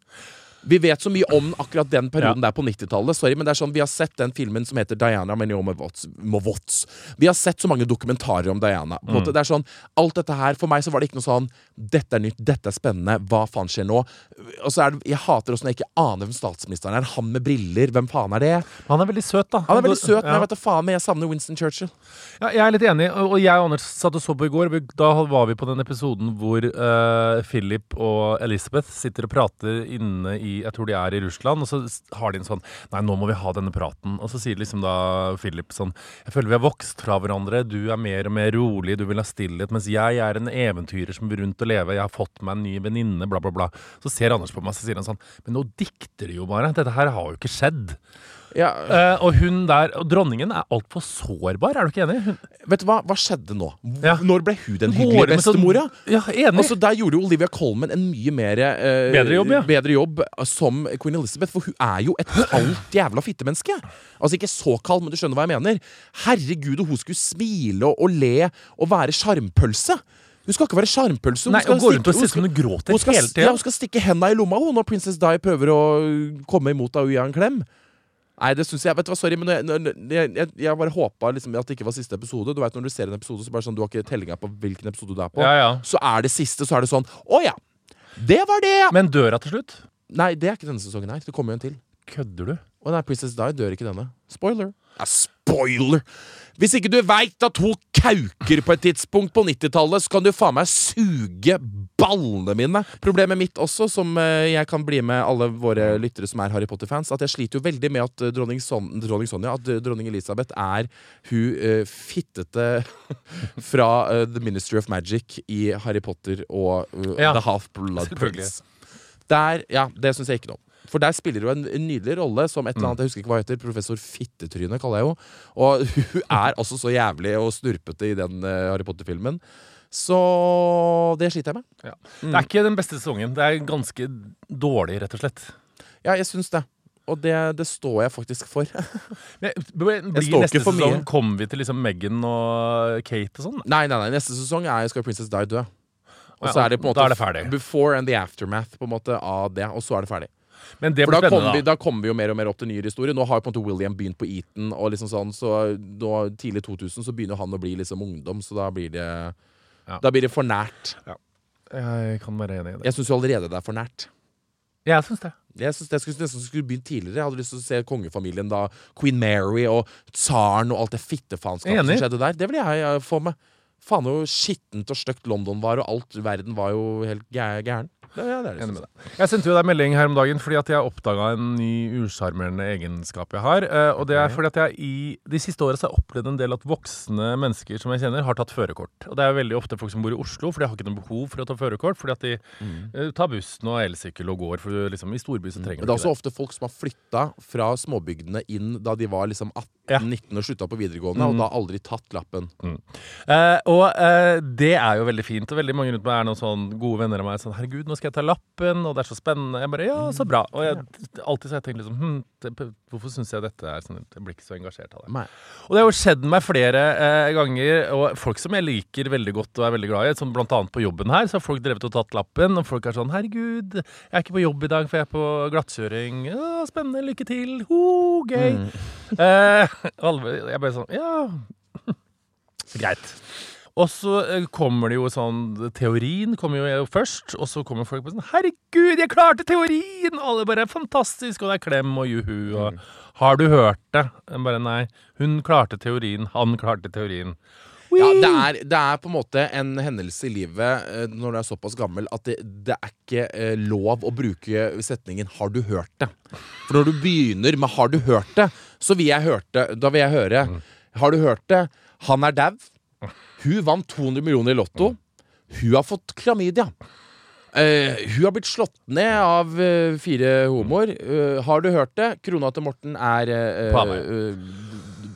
Vi vet så mye om akkurat den perioden der på 90-tallet. Sorry, men det er sånn, Vi har sett den filmen som heter Diana med. Vi har sett så mange dokumentarer om Diana. På måte, det er sånn, Alt dette her, For meg så var det ikke noe sånn Dette er nytt, dette er spennende, hva faen skjer nå? Og så er det, Jeg hater også når jeg ikke aner hvem statsministeren er. Han med briller, hvem faen er det? Han er veldig søt, da. Han er veldig søt, men Ja. jeg vet da faen, men jeg savner Winston Churchill. Ja, jeg er litt enig, og jeg og Anders satt og så på i går. Da var vi på den episoden hvor uh, Philip og Elizabeth sitter og prater inne i Jeg tror de er i Russland, og så har de en sånn Nei, nå må vi ha denne praten. Og så sier liksom da Philip sånn Jeg føler vi har vokst fra hverandre. Du er mer og mer rolig, du vil ha stillhet. Mens jeg er en eventyrer som vil rundt og leve. Jeg har fått meg en ny venninne, bla, bla, bla. Så ser Anders på meg, så sier han sånn Men nå dikter du jo bare. Dette her har jo ikke skjedd. Ja, Uh, og hun der, og dronningen er altfor sårbar, er du ikke enig? Hun, vet du hva? Hva skjedde nå? Ja. Når ble hun den hyggelige bestemora? Så... Ja, enig. Altså, Der gjorde jo Olivia Colman en mye mer uh, Bedre jobb, ja. bedre jobb som Queen Elizabeth, for hun er jo et kaldt jævla fittemenneske. Altså ikke så kald, men du skjønner hva jeg mener. Herregud, og hun skulle smile og, og le og være sjarmpølse. Hun skal ikke være sjarmpølse. hun Nei, skal stikke- hun gråter hun skal, ja, hun skal stikke henda i lomma hun når Princess Di prøver å komme imot gi henne en klem. Nei, det synes jeg Vet du hva, sorry, men jeg, jeg, jeg, bare håpa liksom at det ikke var siste episode. Du vet Når du ser en episode, så bare sånn du har ikke tellinga på hvilken episode du er på. Ja, ja. Så er det siste, så er det sånn Å ja! Det var det! Men dør hun til slutt? Nei, det er ikke denne sesongen her. Det kommer jo en til. Kødder du? Å nei, Princess Di dør ikke denne. Spoiler. Ja, spoiler! Hvis ikke du veit at hun kauker på et tidspunkt på 90-tallet, så kan du faen meg suge ballene mine. Problemet mitt også, som eh, jeg kan bli med alle våre lyttere som er Harry Potter-fans, at jeg sliter jo veldig med at eh, dronning, Son dronning Sonja, at eh, dronning Elisabeth er hun uh, fittete fra uh, The Ministry of Magic i Harry Potter og uh, Ja, The Half-Blood. Prince. Der, ja, det syns jeg ikke noe om. For der spiller hun en, en nydelig rolle som et eller annet, jeg husker ikke hva heter, professor Fittetryne, kaller jeg henne. Og hun er altså så jævlig og snurpete i den eh, Harry Potter-filmen. Så det sliter jeg med. Ja. Det er ikke den beste sesongen. Det er ganske dårlig, rett og slett. Ja, jeg syns det. Og det, det står jeg faktisk for. Men, blir neste for sesong mye. Kommer vi til liksom Meghan og Kate og sånn? Nei, nei, nei, neste sesong er skal Princess Di dø. Og Ja, så er det på en måte before and the aftermath på en måte av det, og så er det ferdig. Men det blir da spennende, vi, da kommer vi jo mer og mer opp til nyere historie. Nå har jo på en måte William begynt på Eton, og liksom sånn, så nå, tidlig 2000 så begynner han å bli liksom ungdom, så da blir det Ja. Da blir det for nært. Ja. Jeg kan være enig i det. Jeg syns jo allerede det er for nært. Jeg syns det. Jeg synes det skulle, nesten skulle begynt tidligere. Jeg hadde lyst til å se kongefamilien da. Queen Mary og tsaren og alt det fittefaenskapet som skjedde der. Det vil jeg få med. Faen hvor skittent og stygt London var, og alt verden var jo helt gæ- gæren. Det, ja, det er det, Enig med deg. Jeg sendte jo deg melding her om dagen fordi at jeg oppdaga en ny usjarmerende egenskap jeg har. eh, Og det er fordi at jeg i de siste åra har opplevd en del at voksne mennesker som jeg kjenner, har tatt førerkort. Og det er veldig ofte folk som bor i Oslo, for de har ikke noe behov for å ta førerkort. Fordi at de eh, tar bussen og elsykkel og går, for liksom, i storby så trenger mm. de ikke det er ikke også ofte folk som har flytta fra småbygdene inn da de var liksom 18-19 og slutta på videregående, og da aldri tatt lappen. Eh, og eh, det er jo veldig fint. Og veldig mange rundt meg er noen sånn gode venner av meg sånn Herregud, nå skal jeg ta lappen, og det er så spennende. Jeg bare Ja, så bra. Og jeg, alltid så har jeg tenkt liksom hm, det, Hvorfor syns jeg dette er sånn Jeg blir ikke så engasjert av det. Nei. Og det har jo skjedd meg flere eh, ganger, og folk som jeg liker veldig godt og er veldig glad i, som blant annet på jobben her, så har folk drevet og tatt lappen, og folk er sånn Herregud, jeg er ikke på jobb i dag, for jeg er på glattkjøring. Ja, spennende, lykke til. Ho, gøy. Eh, alle, jeg bare sånn Ja. Greit. Og så eh, kommer det jo sånn Teorien kommer jo først, og så kommer folk på sånn 'Herregud, jeg klarte teorien!' Og alle bare 'Fantastisk!' Og det er klem og juhu og 'Har du hørt det?' Jeg bare nei. Hun klarte teorien, han klarte teorien. Ja, det er, det er på en måte en hendelse i livet eh, når du er såpass gammel at det, det er ikke eh, lov å bruke setningen 'har du hørt det'? For når du begynner med 'har du hørt det', så vil jeg hørte, da vil jeg høre 'har du hørt det'? Han er dau. Hun vant 200 millioner i Lotto. Hun har fått klamydia. Uh, hun har blitt slått ned av uh, fire homoer. Uh, har du hørt det? Krona til Morten er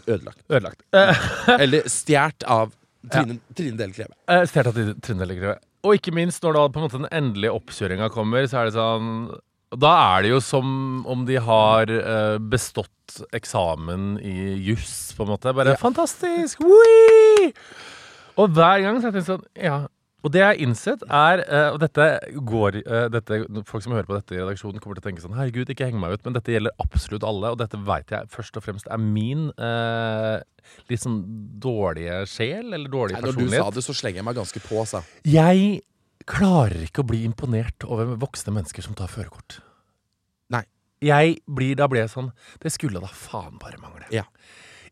ødelagt. Ødelagt. Eller stjålet av Trine, Trine Dele Kleve. eh, Stjert at de trinner Og ikke minst når da på en måte den endelige oppkjøringa kommer, så er det sånn Da er det jo som om de har eh, bestått eksamen i juss, på en måte. Bare Ja. fantastisk! Wee! Og hver gang så har jeg tenkt sånn Ja, Og det jeg har innsett, er eh, Og dette går eh, dette, Folk som hører på dette i redaksjonen, kommer til å tenke sånn Herregud, ikke heng meg ut. Men dette gjelder absolutt alle, og dette veit jeg først og fremst er min eh, litt sånn dårlige sjel, eller dårlig Nei, når du sa det, så slenger jeg meg ganske på, altså. Jeg klarer ikke å bli imponert over voksne mennesker som tar førerkort. Nei. Jeg blir, da blir jeg sånn Det skulle da faen bare mangle. Ja.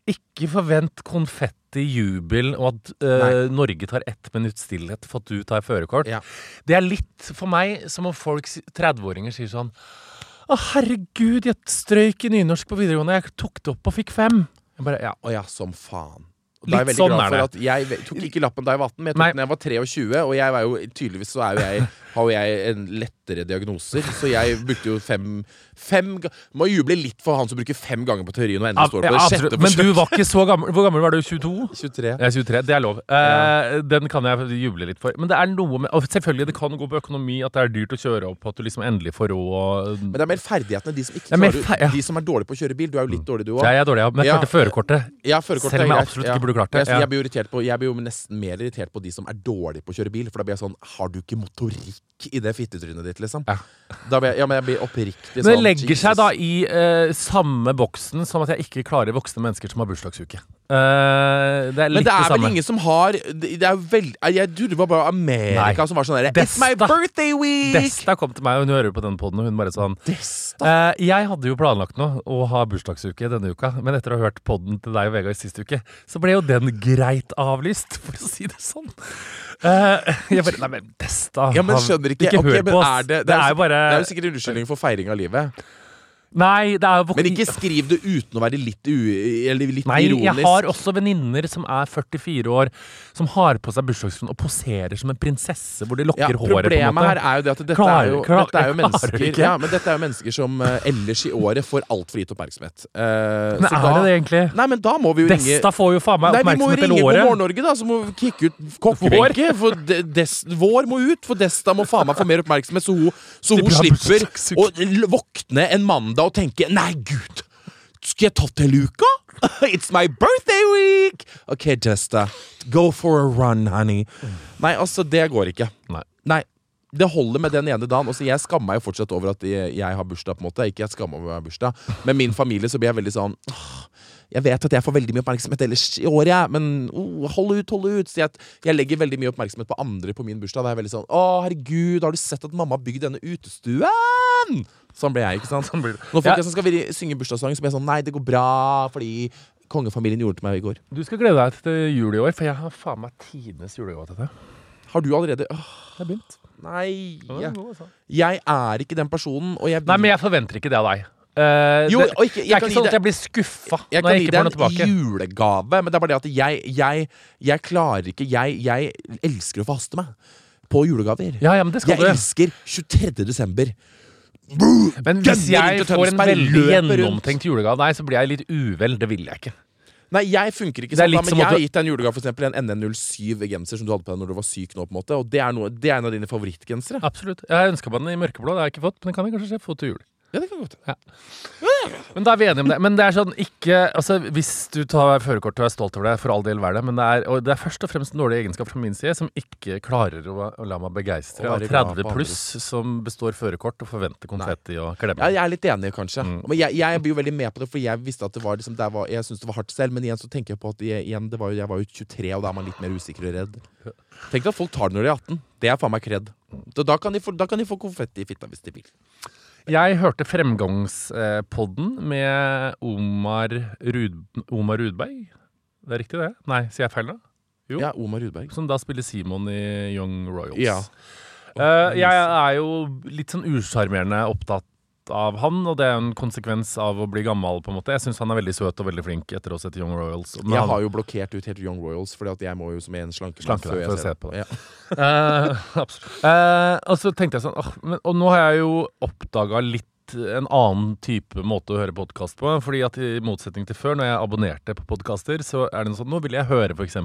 Ikke forvent konfetti, jubel og at eh, Norge tar ett minutts stillhet for at du tar førerkort. Ja. Det er litt for meg som om folk, 30-åringer, sier sånn Å, herregud, jeg strøyk i nynorsk på videregående. Jeg tok det opp og fikk fem. Jeg bare, ja. Å ja, som faen. Da er jeg veldig sånn glad for at jeg tok ikke lappen da jeg var 18, men jeg tok Nei. den da jeg var 23, og jeg var jo tydeligvis så er jo jeg, har jo jeg en lettere diagnoser, så jeg brukte jo fem Fem Må juble litt for han som bruker fem ganger på teorien og endelig står på det sjette Men du var ikke så gammel. Hvor gammel var du? 22? 23. Jeg er 23, det er lov. Eh, Den kan jeg juble litt for. Men det er noe med Og selvfølgelig, det kan gå på økonomi, at det er dyrt å kjøre opp, at du liksom endelig får råd. og- Men det er mer ferdighetene. De som ikke er klarer fer- ja. De som er dårlige på å kjøre bil. Du er jo litt dårlig, du òg. Jeg er dårlig, ja. Men jeg Ja. klarte førerkortet. Ja, førerkortet Selv om jeg absolutt ja. ikke burde klart det, Jeg, ja. jeg, blir på, jeg blir jo nesten mer irritert på de som er dårlige på å kjøre bil. For da blir jeg sånn Har du ikke motorikk i det fittetrynet ditt, liksom? Ja. Da blir jeg, ja, men jeg blir oppriktig Men sånn det legger Jesus. seg da i eh, samme boksen som at jeg ikke klarer voksne mennesker som har bursdagsuke. Eh, det er Men det er vel samme. ingen som har Det det er veld, Jeg trodde det var bare Amerika Nei. som var sånn der It's my birthday week! Desta kom til meg, og hun hører på den poden, og hun bare sånn? Eh, jeg hadde jo planlagt nå å ha bursdagsuke denne uka, men etter å ha hørt podden til deg og Vegard sist uke, så ble jo den greit avlyst, for å si det sånn. Uh, jeg bare Nei, men Desta Ja, men skjønner ikke, Ikke okay, hør på oss. det, Det er jo bare det er jo sikkert en unnskyldning for feiring av livet. Nei, det er jo Men ikke skriv det uten å være litt, u, eller litt Nei, jeg har også venninner som er 44 år, som har på seg bursdagskrone og poserer som en prinsesse, hvor de ja, lokker håret. på en Problemet her er jo det at dette Klarer- er jo, klar- dette er jo mennesker ja, men dette er jo mennesker som uh, ellers i året får altfor lite oppmerksomhet. Uh, Men så er da- det det egentlig? Nei, men da må vi jo ringe Desta får jo faen meg Nei, vi må ringe på God morgen Norge, da, så må vi kicke ut kokkebenken. For de, des, vår må ut, for Desta må faen meg få mer oppmerksomhet, så hun, så hun Slipper å våkne en mandag og tenke Nei, gud! Skal jeg tatt hele uka? It's my birthday week! OK, Jesta. Go for a run, honey. Nei, altså, det går ikke. Nei. Nei. Det holder med den ene dagen. Også jeg skammer meg jo fortsatt over at jeg, har bursdag. på en måte Ikke jeg skammer meg over bursdag Med min familie så blir jeg veldig sånn Jeg vet at jeg får veldig mye oppmerksomhet ellers i året, jeg, men oh, hold ut, hold ut. Så jeg, jeg legger veldig mye oppmerksomhet på andre på min bursdag. Da er jeg veldig sånn Å, herregud, har du sett at mamma har bygd denne utestuen? Sånn ble jeg, ikke sant? Sånn blir. Når folk Ja. som skal vi synge bursdagssang, så blir jeg sånn Nei, det går bra, fordi kongefamilien gjorde det til meg i går. Du skal glede deg til jul i år, for jeg har faen meg tidenes julegave til deg. Har du allerede Åh, Jeg har begynt. Nei. Jeg, sånn. jeg er ikke den personen, og jeg Nei, men jeg forventer ikke det av deg. Uh, Jo, det, og ikke- det er ikke sånn at jeg blir skuffa når jeg gi ikke får deg noe tilbake. en julegave, men det er bare det at jeg, jeg, jeg klarer ikke jeg, jeg elsker å forhaste meg på julegaver. Ja, ja, men det skal Jeg du. elsker 23. desember. Men hvis jeg får en veldig gjennomtenkt julegave av deg, så blir jeg litt uvel. Det vil jeg ikke. Nei, jeg funker ikke sånn, da, men jeg har gitt deg en julegave, for eksempel en NN07-genser som du hadde på deg når du var syk nå, på en måte. Og det er, noe, det er en av dine favorittgensere. Absolutt. Jeg ønska meg den i mørkeblå, det har jeg ikke fått. Men det kan jeg kanskje få til jul. Ja, det kan godt Men da er vi enige om det. Men det er sånn ikke Altså, hvis du tar førerkort og er stolt over det, for all del vær det, men det er, og det er først og fremst en dårlig egenskap fra min side som ikke klarer å, å la meg begeistre av 30 pluss som består førerkort og forventer konfetti og klemmer. Ja, jeg er litt enig, kanskje. Mm. Men jeg, jeg blir jo veldig med på det, for jeg visste at det var, liksom, det var Jeg syntes det var hardt selv, men igjen så tenker jeg på at jeg, igjen, det var, jo- jeg var jo 23, og da er man litt mer usikker og redd. Tenk deg at folk tar det når de er 18. Det er faen meg kred. Da, da, kan de få, da kan de få konfetti i fitta hvis de vil. Jeg hørte Fremgangspodden med Omar, Rud, Omar Rudberg. Det er riktig, det? Nei, sier jeg feil nå? Jo. Ja, Omar Rudberg. Som da spiller Simon i Young Royals. Ja. Uh, jeg er jo litt sånn usjarmerende opptatt av han, og det er en konsekvens av å bli gammel. på en måte Jeg syns han er veldig søt og veldig flink etter å se til Young Royals. Men Jeg har jo blokkert ut helt Young Royals, Fordi at jeg må jo som en slankemann Slanke deg for å se på det. Ja. uh. Eh, og så tenkte jeg sånn åh, men, Og nå har jeg jo oppdaga litt en annen type måte å høre podkast på. Fordi at i motsetning til før, når jeg abonnerte på podkaster, så er det noe sånn Nå vil jeg høre f.eks.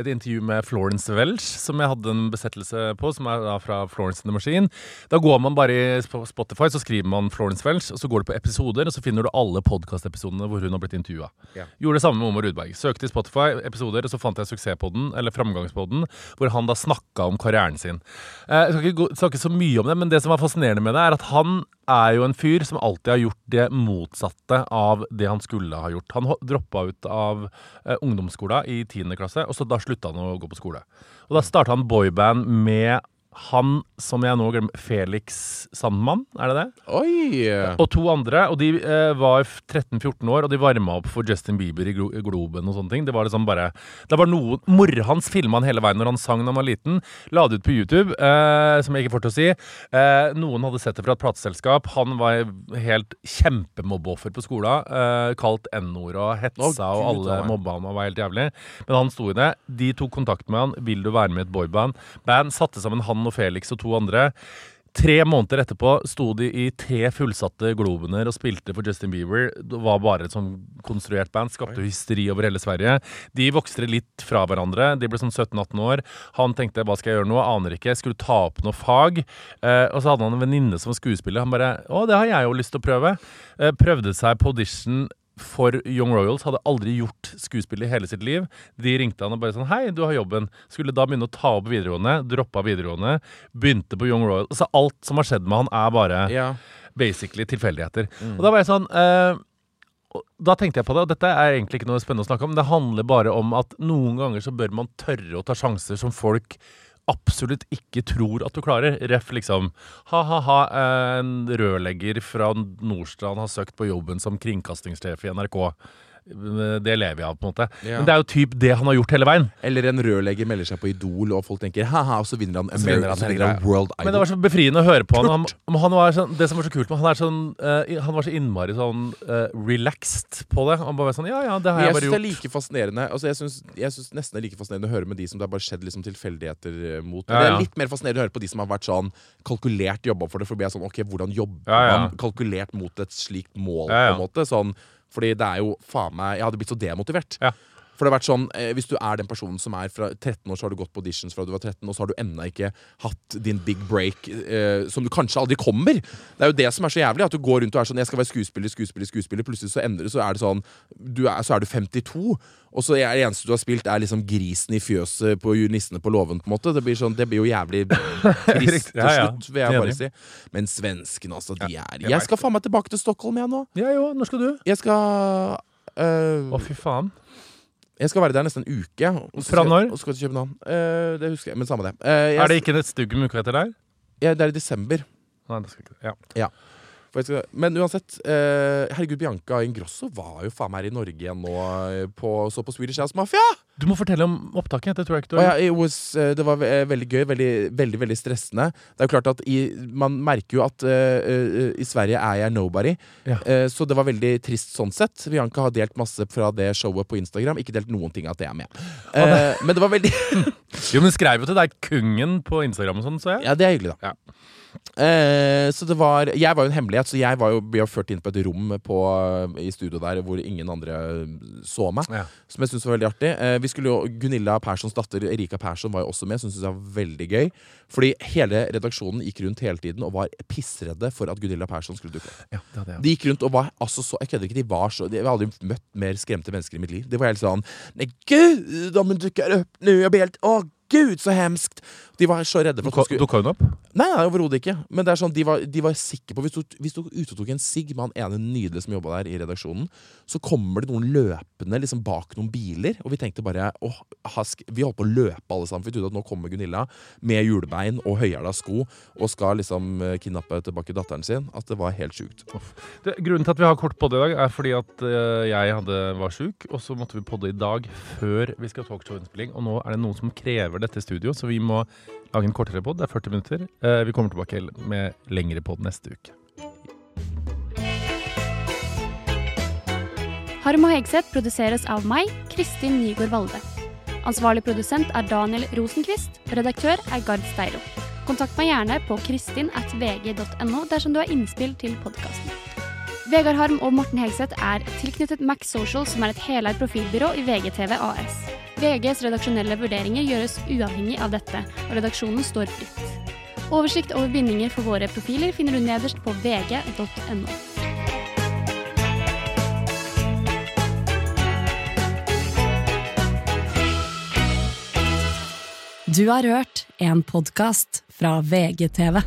et intervju med Florence Welch, som jeg hadde en besettelse på, som er da fra Florence in the Machine. Da går man bare i Spotify, så skriver man Florence Welch, og så går du på episoder, og så finner du alle podkastepisodene hvor hun har blitt intervjua. Ja. Gjorde det samme med Omar Rudberg. Søkte i Spotify episoder, og så fant jeg suksesspodden, eller framgangspodden, hvor han da snakka om karrieren sin. Eh, Jeg skal ikke snakke så mye om det, men det som var fascinerende med det, er at han er jo en fyr som alltid har gjort det motsatte av det han skulle ha gjort. Han droppa ut av eh, ungdomsskolen i 10. klasse, og så da slutta han å gå på skole. Og da starta han boyband med han som jeg nå glemmer, Felix Sandmann, er det det? Oi! Og to andre, og de eh, var 13-14 år, og de varma opp for Justin Bieber i Glo Globen og sånne ting. Det var liksom bare Det var noe Mora hans filma han hele veien når han sang da han var liten. La det ut på YouTube, eh, som jeg ikke får til å si. Eh, noen hadde sett det fra et plateselskap. Han var helt kjempemobbeoffer på skolen. Eh, kalt N-ord og hetsa, og alle mobba han og var helt jævlig. Men han sto i det. De tok kontakt med han. Vil du være med i et boyband? Band satte sammen han og Felix og to andre. Tre måneder etterpå sto de i tre fullsatte Globener og spilte for Justin Bieber. Det var bare et sånn konstruert band. Skapte hysteri over hele Sverige. De vokste litt fra hverandre. De ble sånn 17-18 år. Han tenkte 'hva skal jeg gjøre nå', aner ikke. Skulle ta opp noe fag. Eh, og så hadde han en venninne som var skuespiller. Han bare 'å, det har jeg jo lyst til å prøve'. Eh, prøvde seg på audition for Young Royals. Hadde aldri gjort skuespill i hele sitt liv. De ringte han og bare sånn 'Hei, du har jobben'. Skulle da begynne å ta opp videregående. Droppa videregående. Begynte på Young Royals. Altså alt som har skjedd med han, er bare Ja. basically tilfeldigheter. Og da var jeg sånn eh, Da tenkte jeg på det, og dette er egentlig ikke noe spennende å snakke om. Det handler bare om at noen ganger så bør man tørre å ta sjanser som folk absolutt ikke tror at du klarer. Ref liksom ha-ha-ha, en rørlegger fra Nordstrand har søkt på jobben som kringkastingssjef i NRK. Det lever jeg av, på en måte. Ja. Men det er jo typ det han har gjort hele veien. Eller en rørlegger melder seg på Idol, og folk tenker ha-ha, og så vinner han, Så vinner han så vinner han World Idol. Men det var så befriende å høre på han. han, han var sånn, det som var så kult med han, er sånn, uh, han var så innmari sånn uh, relaxed på det. Han bare var sånn Ja, ja, det har jeg jeg bare syns det er like fascinerende Altså jeg synes, jeg synes nesten det er like fascinerende å høre med de som det har bare skjedd liksom tilfeldigheter eh, mot. Ja, Det er litt mer fascinerende å høre på de som har vært sånn kalkulert jobba for det. For å bli sånn, ok, Hvordan jobber Ja, ja. man kalkulert mot et slikt mål? Ja, ja. på en måte Sånn, Fordi det er jo faen meg Jeg hadde blitt så demotivert. Ja. For det har vært sånn, eh, Hvis du er den personen som er fra 13 år, så har du gått på auditions fra du var 13, og så har du ennå ikke hatt din big break, eh, som du kanskje aldri kommer. Det er jo det som er så jævlig. At du går rundt og er sånn Jeg skal være skuespiller, skuespiller, skuespiller. Plutselig så endrer det, så er det sånn du er, Så er du 52, og så er det eneste du har spilt, er liksom grisen i fjøset på nissene på låven, på en måte. Det blir, sånn, det blir jo jævlig trist til slutt, vil jeg bare si. Men svenskene, altså, de er jeg Jeg skal faen meg tilbake til Stockholm, jeg nå. Ja jo, når skal du? Jeg skal øh, Å, fy faen. Jeg skal være der nesten en uke. Og Fra når? Og skal til København. Eh, det husker jeg, men samme det. Eh, jeg, Er det ikke et stugg med uka etter der? Ja, det er i desember. Nei, det skal ikke Ja. Jeg skal, men uansett, eh, herregud, Bianca Ingrosso var jo faen meg her i Norge igjen nå. eh, På, så på Swedish House Mafia! Du må fortelle om opptaket. Det tror jeg ikke du har ja, was, eh, det var veldig gøy, veldig, veldig veldig stressende. Det er jo klart at i, Man merker jo at eh, eh, i Sverige er jeg nobody. Ja. uh, så det var veldig trist sånn sett. Bianca har delt masse fra det showet på Instagram. Ikke delt noen ting av at jeg er med. Eh, men det var veldig Jo, men skrev jo til deg Kungen på Instagram og sånn, så jeg. Ja, det er hyggelig, da. Ja. Eh, så det var Jeg var jo en hemmelighet, så jeg var jo, ble ført inn på et rom på, i studio der hvor ingen andre så meg. Ja. Som jeg syntes var veldig artig. Eh, vi skulle jo, Gunilla Perssons datter Erika Persson var jo også med, som syntes var veldig gøy. Fordi hele redaksjonen gikk rundt hele tiden og var pissredde for at Gunilla Persson skulle dukke opp. Ja, det. De gikk rundt og var altså så Jeg kødder ikke, de var så Jeg har aldri møtt mer skremte mennesker i mitt liv. De var helt sånn Nei, gud, om hun dukker opp nå! Jeg blir helt Å, gud, så hemskt! De var så redde for at Dukka hun opp? Nei, nei overhodet ikke. Men det er sånn, de var, de var sikre på Hvis du, hvis du ute og tok en sigg med han ene nydelige som jobba der i redaksjonen, så kommer det noen løpende liksom bak noen biler, og vi tenkte bare åh, hask, Vi holdt på å løpe alle sammen, for vi trodde at nå kommer Gunilla med hjulbein og høyhæla sko og skal liksom eh, kidnappe tilbake datteren sin. At det var helt sjukt. Det, grunnen til at vi har kort podde i dag, er fordi at eh, jeg hadde, var sjuk, og så måtte vi podde i dag før vi skal talkshow-innspilling. Og nå er det noen som krever dette studio, så vi må lage en kortere pod. Det er 40 minutter. Eh, vi kommer tilbake med lengre pod neste uke. Harm og Hegseth produseres av meg, Kristin Nygaard Valde. Ansvarlig produsent er Daniel Rosenquist. Redaktør er Gard Steiro. Kontakt meg gjerne på kristin.vg.no dersom du har innspill til podkasten. Vegard Harm og Morten Hegseth er tilknyttet Max Social, som er et heleid profilbyrå i VGTV AS. VGs redaksjonelle vurderinger gjøres uavhengig av dette, og redaksjonen står fritt. Oversikt over bindinger for våre profiler finner du nederst på vg.no. Du har hørt en podkast fra VGTV.